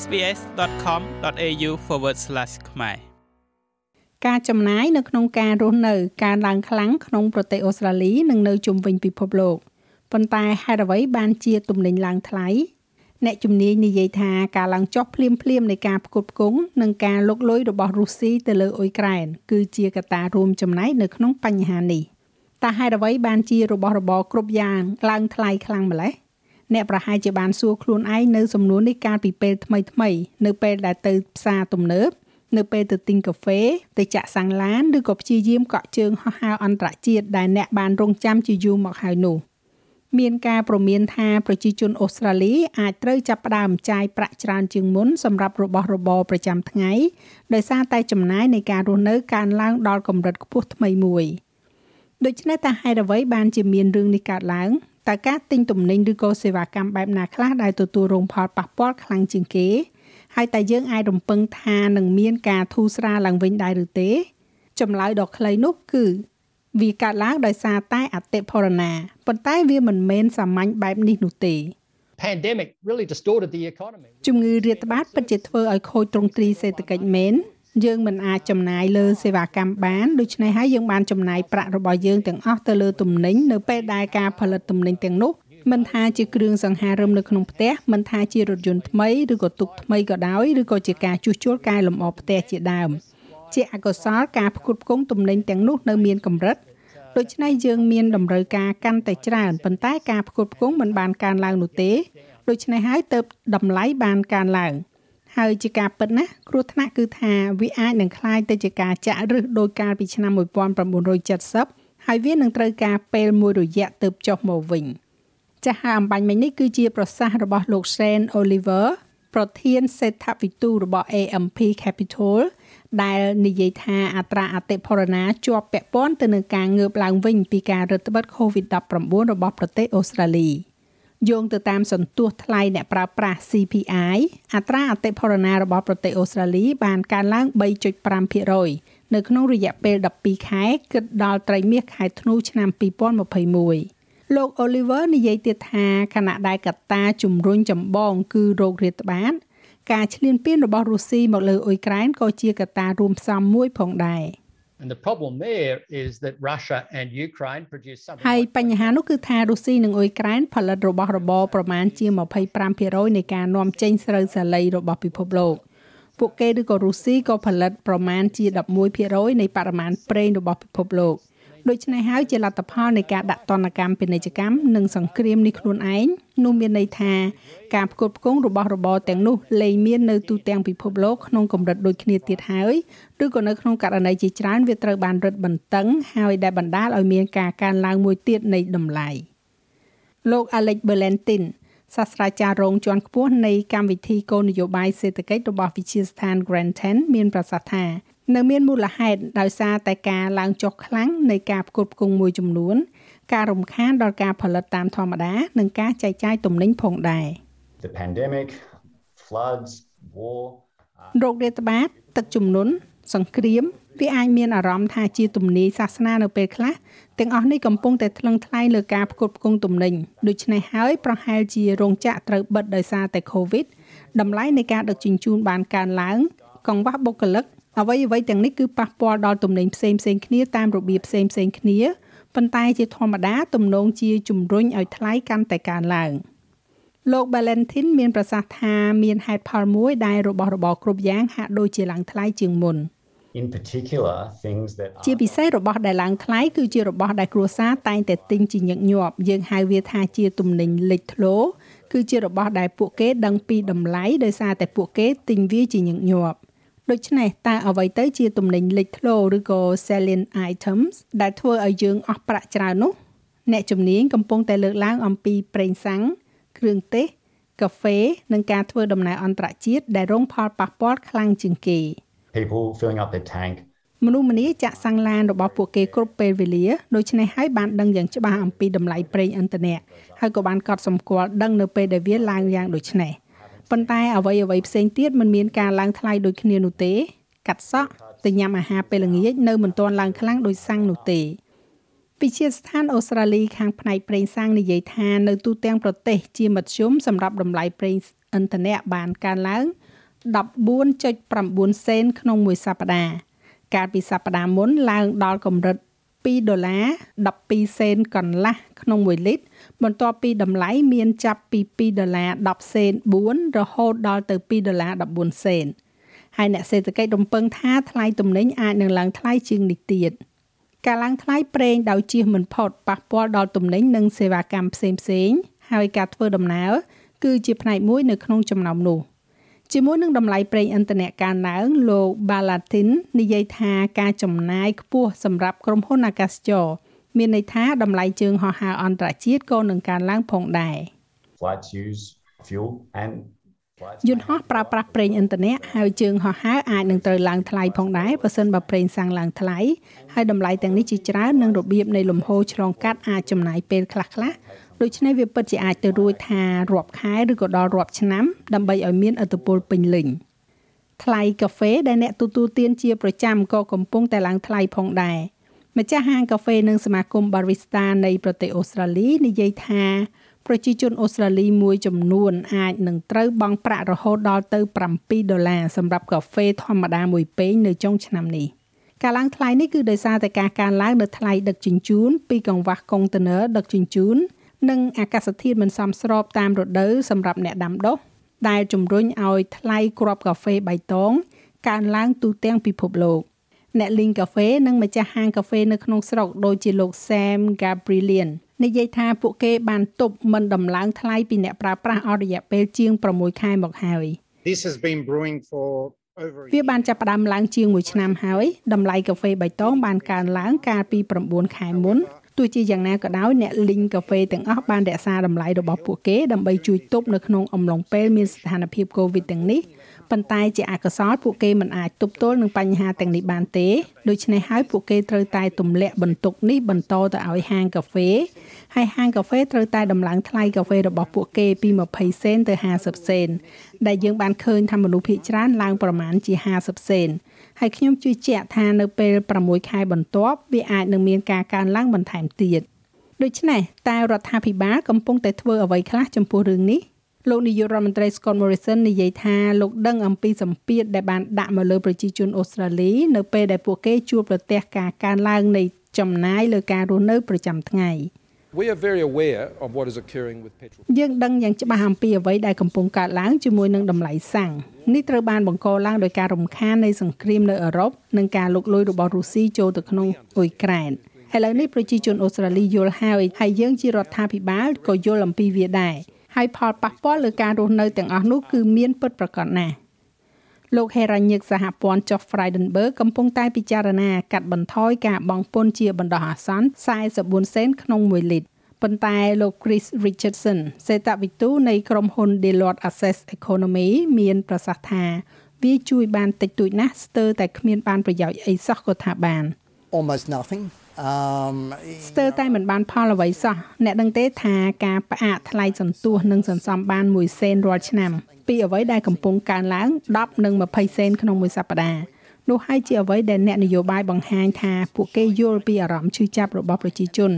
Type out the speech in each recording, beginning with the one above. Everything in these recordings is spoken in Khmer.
sbs.com.au/ ខ្មែរការចំណាយនៅក្នុងការរស់នៅកើនឡើងខ្លាំងក្នុងប្រទេសអូស្ត្រាលីនិងនៅជុំវិញពិភពលោកប៉ុន្តែហេតុអ្វីបានជាទំនិញឡើងថ្លៃអ្នកជំនាញនិយាយថាការឡើងចុះភ្លាមភ្លាមនៃការផ្គត់ផ្គង់និងការលុកលុយរបស់រុស្ស៊ីទៅលើអ៊ុយក្រែនគឺជាកត្តារួមចំណែកនៅក្នុងបញ្ហានេះតើហេតុអ្វីបានជារបស់របរគ្រប់យ៉ាងឡើងថ្លៃខ្លាំងម្ល៉េះ អ្នកប្រហែលជាបានសួរខ្លួនឯងនៅសំណួរនេះកាលពីពេលថ្មីថ្មីនៅពេលដែលទៅផ្សារទំនើបនៅពេលទៅទិញកាហ្វេទៅចាក់សាំងឡានឬក៏ព្យាយាមកក់ជើងហោះហើរអន្តរជាតិដែលអ្នកបានរងចាំជាយូរមកហើយនោះមានការព្រមានថាប្រជាជនអូស្ត្រាលីអាចត្រូវចាប់ផ្ដើមចាយប្រាក់ច្រើនជាងមុនសម្រាប់របស់របរប្រចាំថ្ងៃដោយសារតែចំណាយនៃការរស់នៅកើនឡើងដល់កម្រិតខ្ពស់ថ្មីមួយដូច្នេះតើហេតុអ្វីបានជាមានរឿងនេះកើតឡើង តើការទិញទំនិញឬក៏សេវាកម្មបែបណាខ្លះដែលទទួលរងផលប៉ះពាល់ខ្លាំងជាងគេ ហើយតែយើងអាចរំពឹងថានឹងមានការធូរស្រាលឡើងវិញដែរឬទេ ចម្លើយដ៏ខ្លីនោះគឺវាកើតឡើងដោយសារតែអតិផរណាប៉ុន្តែវាមិនមែនសាមញ្ញបែបនេះនោះទេ pandemic really distorted the economy ជំងឺរាតត្បាតពិតជាធ្វើឲ្យខូចទ្រង់ទ្រីសេដ្ឋកិច្ចមែន យើងមិនអាចចំណាយលើសេវាកម្មបានដូច្នេះហើយយើងបានចំណាយប្រាក់របស់យើងទាំងអស់ទៅលើទំនិញនៅពេលដែលការផលិតទំនិញទាំងនោះមិនថាជាគ្រឿងសង្ហារឹមនៅក្នុងផ្ទះមិនថាជារថយន្តថ្មីឬក៏ទូកថ្មីក៏ដោយឬក៏ជាការជួសជុលកែលម្អផ្ទះជាដើមជាអកុសលការផ្គត់ផ្គង់ទំនិញទាំងនោះនៅមានកម្រិតដូច្នេះយើងមានតម្រូវការកាន់តែច្រើនប៉ុន្តែការផ្គត់ផ្គង់មិនបានកើនឡើងនោះទេដូច្នេះហើយទៅតម្លៃបានកើនឡើង ហើយជាការពិតណាគ្រោះថ្នាក់គឺថាវាអាចនឹងคล้ายទៅជាការចាក់រឹសដោយកាលពីឆ្នាំ1970ហើយវានឹងត្រូវការពេលមួយរយៈទៅចុះមកវិញចាស់ហើយអំបញ្ញមិញនេះគឺជាប្រសាសន៍របស់លោក Shane Oliver ប្រធានសេដ្ឋវិទូរបស់ AMP Capital ដែលនិយាយថាអត្រាអតិផរណាជាប់ពាក់ព័ន្ធទៅនឹងការងើបឡើងវិញពីការរឹតបន្តឹង COVID-19 របស់ប្រទេសអូស្ត្រាលី យោងទៅតាមសន្ទុះថ្លៃអ្នកប្រើប្រាស់ CPI អត្រាអតិផរណារបស់ប្រទេសអូស្ត្រាលីបានកើនឡើង3.5%នៅក្នុងរយៈពេល12ខែគិតដល់ត្រីមាសខែធ្នូឆ្នាំ2021លោក Oliver និយាយទៀតថាខណៈដែលកត្តាជំរុញចម្បងគឺโรគរាតត្បាត ការឈ្លានពានរបស់រុស្ស៊ីមកលើអ៊ុយក្រែនក៏ជាកត្តារួមផ្សំមួយផងដែរ។ And the problem there is that Russia and Ukraine produce something ហើយបញ្ហានោះគឺថារុស្ស៊ីនិងអ៊ុយក្រែនផលិតរបស់របរប្រមាណជា25%នៃការនាំចេញស្រូវសាលីរបស់ពិភពលោកពួកគេឬក៏រុស្ស៊ីក៏ផលិតប្រមាណជា11%នៃបរិមាណប្រេងរបស់ពិភពលោក។ ដូច្នេះហើយជាលទ្ធផលនៃការដាក់ទណ្ឌកម្មពាណិជ្ជកម្មនិងសង្គ្រាមនេះខ្លួនឯងនោះមានន័យថាការផ្គត់ផ្គង់របស់របរទាំងនោះលែងមាននៅទូទាំងពិភពលោកក្នុងកម្រិតដូចគ្នាទៀតហើយឬក៏នៅក្នុងករណីជាច្រើនវាត្រូវបានរឹតបន្តឹងហើយដែលបណ្ដាលឲ្យមានការកើនឡើងមួយទៀតនៃតម្លៃលោក Alex Berlentin សាស្ត្រាចារ្យរងជាន់ខ្ពស់នៃកម្មវិធីគោលនយោបាយសេដ្ឋកិច្ចរបស់វិទ្យាស្ថាន Grantham មានប្រសាសន៍ថា នៅមានមូលហេតុដោយសារតែការឡើងចុះខ្លាំងនៃការផ្គត់ផ្គង់មួយចំនួន ការរំខានដល់ការផលិតតាមធម្មតា និងការចែកចាយទំនិញផងដែរ The pandemic floods war โรគរាតត្បាត ទឹកជំនន់សង្គ្រាមវាអាចមានអារម្មណ៍ថាជាទំនាយសាសនានៅពេលខ្លះទាំងអស់នេះកំពុងតែថ្លឹងថ្លែងលើការផ្គត់ផ្គង់ទំនិញដូច្នេះហើយប្រហែលជារោងចក្រត្រូវបិទដោយសារតែ COVID តម្លៃនៃការដឹកជញ្ជូនបានកើនឡើង កង្វះបុគ្គលិក អ្វីអ្វីទាំងនេះគឺប៉ះពាល់ដល់ទំនិញផ្សេងផ្សេងគ្នាតាមរបៀបផ្សេងផ្សេងគ្នាប៉ុន្តែជាធម្មតាទំនងជាជំរុញឲ្យថ្លៃកាន់តែកើនឡើងលោក Valentin មានប្រសាសន៍ថាមានហេតុផលមួយដែលរបស់របរគ្រប់យ៉ាងហាក់ដូចជាឡើងថ្លៃជាងមុន in particular things that ជាពិសេសរបស់ដែលឡើងថ្លៃគឺជារបស់ដែលគ្រួសារតែងតែទិញជាញឹកញាប់យើងហៅវាថាជាទំនិញលេចធ្លោគឺជារបស់ដែលពួកគេដឹងពីតម្លៃដោយសារតែពួកគេទិញវាជាញឹកញាប់ ដូច្នេះតើអ្វីទៅជាទំនិញលេចធ្លោឬក៏ salient items ដែលធ្វើឲ្យយើងអស់ប្រាក់ច្រើននោះ អ្នកជំនាញកំពុងតែលើកឡើងអំពីប្រេងសាំងគ្រឿងទេសកាហ្វេនិងការធ្វើដំណើរអន្តរជាតិដែលរងផលប៉ះពាល់ខ្លាំងជាងគេ people filling up their tank មនុស្សម្នាចាក់សាំងឡានរបស់ពួកគេគ្រប់ពេលវេលាដូច្នេះហើយបានដឹងយ៉ាងច្បាស់អំពីតម្លៃប្រេងឥន្ធនៈហើយក៏បានកត់សម្គាល់ដឹងនៅពេលដែលវាឡើងយ៉ាងដូចនេះ ប៉ុន្តែអ្វីអ្វីផ្សេងទៀតមិនមានការឡើងថ្លៃដូចគ្នានោះទេកាត់សក់ទៅញ៉ាំអាហារពេលល្ងាចនៅមិនទាន់ឡើងខ្លាំងដូចសាំងនោះទេវិជាស្ថានអូស្ត្រាលីខាងផ្នែកប្រេងសាំងនិយាយថានៅទូទាំងប្រទេសជាមធ្យមសម្រាប់តម្លៃប្រេងឥន្ធនៈបានកើនឡើង14.9សេនក្នុងមួយសប្តាហ៍កាលពីសប្តាហ៍មុនឡើងដល់កម្រិត 2ដុល្លារ12សេនកន្លះក្នុង1លីត្របន្ទាប់ពីតម្លៃមានចាប់ពី2ដុល្លារ10សេន4រហូតដល់ទៅ2ដុល្លារ14សេនហើយអ្នកសេដ្ឋកិច្ចរំពឹងថាថ្លៃទំនិញអាចនឹងឡើងថ្លៃជាងនេះទៀតការឡើងថ្លៃប្រេងដោយជៀសមិនផុតប៉ះពាល់ដល់ទំនិញនិងសេវាកម្មផ្សេងៗហើយការធ្វើដំណើរគឺជាផ្នែកមួយនៅក្នុងចំណោមនោះ ជាមួយនឹងតម្លៃប្រេងឥន្ធនៈកើនឡើងលោក Balatin និយាយថាការចំណាយខ្ពស់សម្រាប់ក្រុមហ៊ុនអាកាសចរមានន័យថាតម្លៃជើងហោះហើរអន្តរជាតិក៏នឹងកើនឡើងផងដែរ Flights use fuel and យន្តហោះប្រើប្រាស់ប្រេងឥន្ធនៈហើយជើងហោះហើរអាចនឹងត្រូវឡើងថ្លៃផងដែរបើសិនបើប្រេងសាំងឡើងថ្លៃហើយតម្លៃទាំងនេះជាច្រើននិងរបៀបនៃលំហូរឆ្លងកាត់អាចចំណាយពេលខ្លះៗ ដូច្នេះវាពិតជាអាចទៅរួចថារាប់ខែឬក៏ដល់រាប់ឆ្នាំដើម្បីឲ្យមានឥទ្ធិពលពេញលេញថ្លៃកាហ្វេដែលអ្នកទទួលទានជាប្រចាំក៏កំពុងតែឡើងថ្លៃផងដែរម្ចាស់ហាងកាហ្វេនិងសមាគម Barista នៃប្រទេសអូស្ត្រាលីនិយាយថាប្រជាជនអូស្ត្រាលីមួយចំនួនអាចនឹងត្រូវបង់ប្រាក់រហូតដល់ទៅ7ដុល្លារសម្រាប់កាហ្វេធម្មតាមួយពែងនៅចុងឆ្នាំនេះការឡើងថ្លៃនេះគឺដោយសារតែការកើនឡើងនៅថ្លៃដឹកជញ្ជូនពីកង្វះកុងតឺន័រដឹកជញ្ជូន និងអាកាសធាតុមិនសមស្របតាមរដូវសម្រាប់អ្នកដាំដុះដែលជំរុញឲ្យថ្លៃគ្រាប់កាហ្វេបៃតងកើនឡើងទូទាំងពិភពលោកអ្នកលីងកាហ្វេនិងម្ចាស់ហាងកាហ្វេនៅក្នុងស្រុកដូចជាលោក Sam Gabrielian និយាយថាពួកគេបានទប់មិនដំឡើងថ្លៃពីអ្នកប្រើប្រាស់អស់រយៈពេលជាង6ខែមកហើយ This has been brewing for វាបានចាប់ផ្ដើមឡើងជាង1ឆ្នាំហើយតម្លៃកាហ្វេបៃតងបានកើនឡើងកាលពី9ខែមុន ទោះជាយ៉ាងណាក៏ដោយអ្នកលីងកាហ្វេទាំងអស់បានរក្សាតម្លៃរបស់ពួកគេដើម្បីជួយទប់នៅក្នុងអំឡុងពេលមានស្ថានភាព COVID ទាំងនេះប៉ុន្តែជាអកុសលពួកគេមិនអាចទប់ទល់នឹងបញ្ហាទាំងនេះបានទេដូច្នេះហើយពួកគេត្រូវតែទម្លាក់បន្ទុកនេះបន្តទៅឲ្យហាងកាហ្វេ ហើយហាងកាហ្វេត្រូវតែដំឡើងថ្លៃកាហ្វេរបស់ពួកគេពី20សេនទៅ50សេនដែលយើងបានឃើញថាមនុស្សភាគច្រើនឡើងប្រមាណជា50សេនហើយខ្ញុំជឿជាក់ថានៅពេល6ខែបន្ទាប់វាអាចនឹងមានការកើនឡើងបន្ថែមទៀតដូច្នេះតើរដ្ឋាភិបាលកំពុងតែធ្វើអ្វីខ្លះចំពោះរឿងនេះលោកនាយករដ្ឋមន្ត្រី Scott Morrison និយាយថាលោកដឹងអំពីសម្ពាធដែលបានដាក់មកលើប្រជាជនអូស្ត្រាលីនៅពេលដែលពួកគេជួបប្រទះការកើនឡើងនៃចំណាយលើការរស់នៅប្រចាំថ្ងៃ We are very aware of what is occurring with petrol. យើងដឹងយ៉ាងច្បាស់អំពីអ្វីដែលកំពុងកើតឡើងជាមួយនឹងតម្លៃសាំងនេះត្រូវបានបង្កឡើងដោយការរំខាននៃសង្គ្រាមនៅអឺរ៉ុបនិងការលុកលុយរបស់រុស្ស៊ីចូលទៅក្នុងអ៊ុយក្រែនឥឡូវនេះប្រជាជនអូស្ត្រាលីយល់ហើយហើយយើងជារដ្ឋាភិបាលក៏យល់អំពីវាដែរហើយផលប៉ះពាល់លើការរស់នៅទាំងអស់នោះគឺមានពិតប្រាកដណាស់ លោកហេរ៉ាញិកសហព័ន្ធ Josh Frydenberg កំពុងតែពិចារណាកាត់បន្ថយការបង់ពន្ធជាបណ្ដោះអាសន្ន44សេនក្នុង1លីត្រប៉ុន្តែលោក Chris Richardson សេតវិទូនៃក្រុមហ៊ុន Deloitte Access Economy មានប្រសាសន៍ថាវាជួយបានតិចតួចណាស់ស្ទើរតែគ្មានបានប្រយោជន៍អីសោះក៏ថាបាន almost nothing. Um, ស្ទើរតែមិនបានផលអ្វីសោះអ្នកដឹងទេថាការផ្អាកថ្លៃសន្ទស្សន៍នឹងសន្សំបាន1សេនរាល់ឆ្នាំ ពីអ្វីដែលកំពុងកើនឡើង10និង20សេនក្នុងមួយសប្តាហ៍នោះហើយជាអ្វីដែលអ្នកនយោបាយបង្ហាញថាពួកគេយល់ពីអារម្មណ៍ឈឺចាប់របស់ប្រជាជន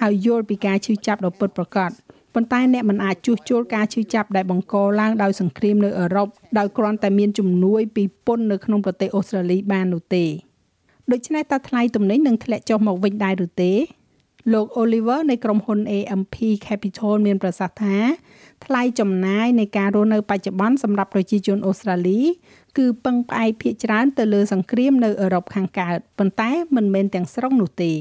ហើយយល់ពីការឈឺចាប់ដ៏ពិតប្រាកដប៉ុន្តែអ្នកមិនអាចជួសជុលការឈឺចាប់ដែលបង្កឡើងដោយសង្គ្រាមនៅអឺរ៉ុបដោយគ្រាន់តែមានជំនួយពីពន្ធនៅក្នុងប្រទេសអូស្ត្រាលីបាននោះទេដូច្នេះតើថ្លៃទំនិញនឹងធ្លាក់ចុះមកវិញដែរឬទេ លោក Oliver នៃក្រុមហ៊ុន AMP Capital មានប្រសាសន៍ថាថ្លៃចំណាយនៃការរស់នៅបច្ចុប្បន្នសម្រាប់ប្រជាជនអូស្ត្រាលី គឺពឹងផ្អែកភាគច្រើនទៅលើសង្គ្រាមនៅអឺរ៉ុបខាងកើតប៉ុន្តែមិនមែនទាំងស្រុងនោះទេ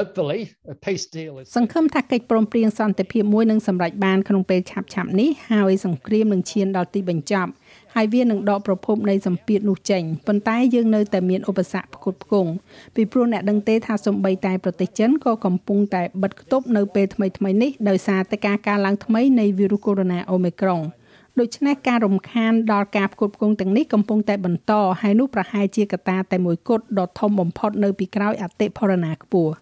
Hopefully, a peace deal is សង្ឃឹមថាកិច្ចព្រមព្រៀងសន្តិភាពមួយនឹងសម្រេចបានក្នុងពេលឆាប់ៗនេះហើយសង្គ្រាមនឹងឈានដល់ទីបញ្ចប់ ហើយវានឹងដកប្រភពនៃសម្ពាធនោះចេញប៉ុន្តែយើងនៅតែមានឧបសគ្គផ្គត់ផ្គង់ពីព្រោះអ្នកដឹងទេថាសំបីតែប្រទេសចិនក៏កំពុងតែបិទគប់នៅពេលថ្មីៗនេះដោយសារតែការកើនឡើងថ្មីនៃវីរុសកូវីដ -19 អូមីក្រុងដូច្នេះការរំខានដល់ការផ្គត់ផ្គង់ទាំងនេះកំពុងតែបន្តហើយនោះប្រហែលជាកត្តាតែមួយគត់ដ៏ធំបំផុតនៅពីក្រោយអតិផរណាខ្ពស់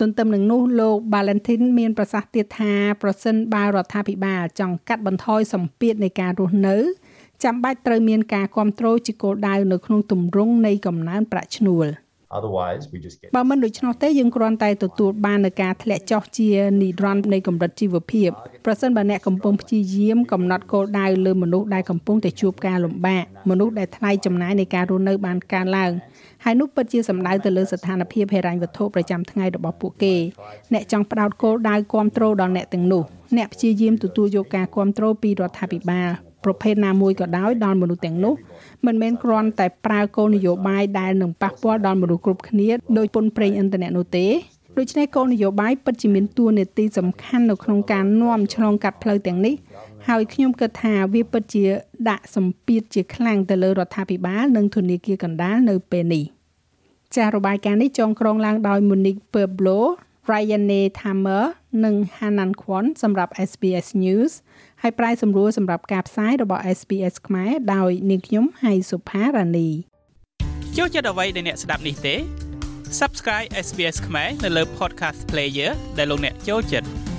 ទន្ទឹមនឹងនោះលោក Valentin មានប្រសាសន៍ទៀតថាប្រសិនបើរដ្ឋាភិបាលចង់កាត់បន្ថយសម្ពាធនៃការរស់នៅ ចាំបាច់ត្រូវមានការគ្រប់គ្រងជាគោលដៅនៅក្នុងទម្រង់នៃកំណើនប្រាក់ឈ្នួល I Otherwise, we just get បើមិនដូច្នោះទេយើងគ្រាន់តែទទួលបាននូវការធ្លាក់ចុះជានិរន្តរ៍នៃកម្រិតជីវភាពប្រសិនបើអ្នកកំពុងព្យាយាមកំណត់គោលដៅលើមនុស្សដែលកំពុងតែជួបការលំបាកមនុស្សដែលថ្លៃចំណាយនៃការរស់នៅបានកើនឡើងហើយនោះពិតជាសំដៅទៅលើស្ថានភាពហិរញ្ញវត្ថុប្រចាំថ្ងៃរបស់ពួកគេអ្នកចង់ផ្ដោតគោលដៅគ្រប់គ្រងដល់អ្នកទាំងនោះអ្នកព្យាយាមទទួលយកការគ្រប់គ្រងពីរដ្ឋាភិបាល ប្រភេទណាមួយក៏ដោយដល់មនុស្សទាំងនោះមិនមែនគ្រាន់តែប្រើគោលនយោបាយដែលនឹងប៉ះពាល់ដល់មនុស្សគ្រប់គ្នាដោយពន្ធប្រេងឥន្ធនៈនោះទេដូច្នេះគោលនយោបាយពិតជាមានតួនាទីសំខាន់នៅក្នុងការនាំឆ្លងកាត់ផ្លូវទាំងនេះហើយខ្ញុំគិតថាវាពិតជាដាក់សម្ពាធជាខ្លាំងទៅលើរដ្ឋាភិបាលនិងធនាគារកណ្ដាលនៅពេលនេះចាស់របាយការណ៍នេះចងក្រងឡើងដោយ Monique Pueblo Ryan Thammer និង Hanan Kwon សម្រាប់ SBS News ហើយប្រាយសម្រួលសម្រាប់ការផ្សាយរបស់ SBS ខ្មែរដោយនាងខ្ញុំហៃសុផារ៉ានីចូលចិត្តអ្វីដែលអ្នកស្ដាប់នេះទេ Subscribe SBS ខ្មែរនៅលើ Podcast Player ដែលលោកអ្នកចូលចិត្ត